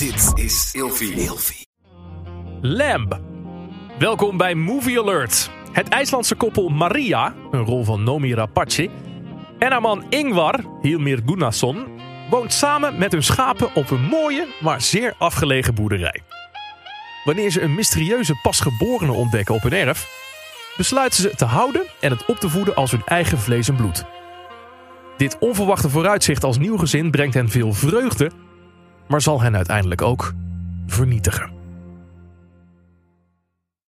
Dit is Ilfie. Lamb. Welkom bij Movie Alert. Het IJslandse koppel Maria, een rol van Nomi Rapace, en haar man Ingvar, Hilmir Gunnarsson, woont samen met hun schapen op een mooie, maar zeer afgelegen boerderij. Wanneer ze een mysterieuze pasgeborene ontdekken op hun erf, besluiten ze te houden en het op te voeden als hun eigen vlees en bloed. Dit onverwachte vooruitzicht als nieuw gezin brengt hen veel vreugde, maar zal hen uiteindelijk ook vernietigen.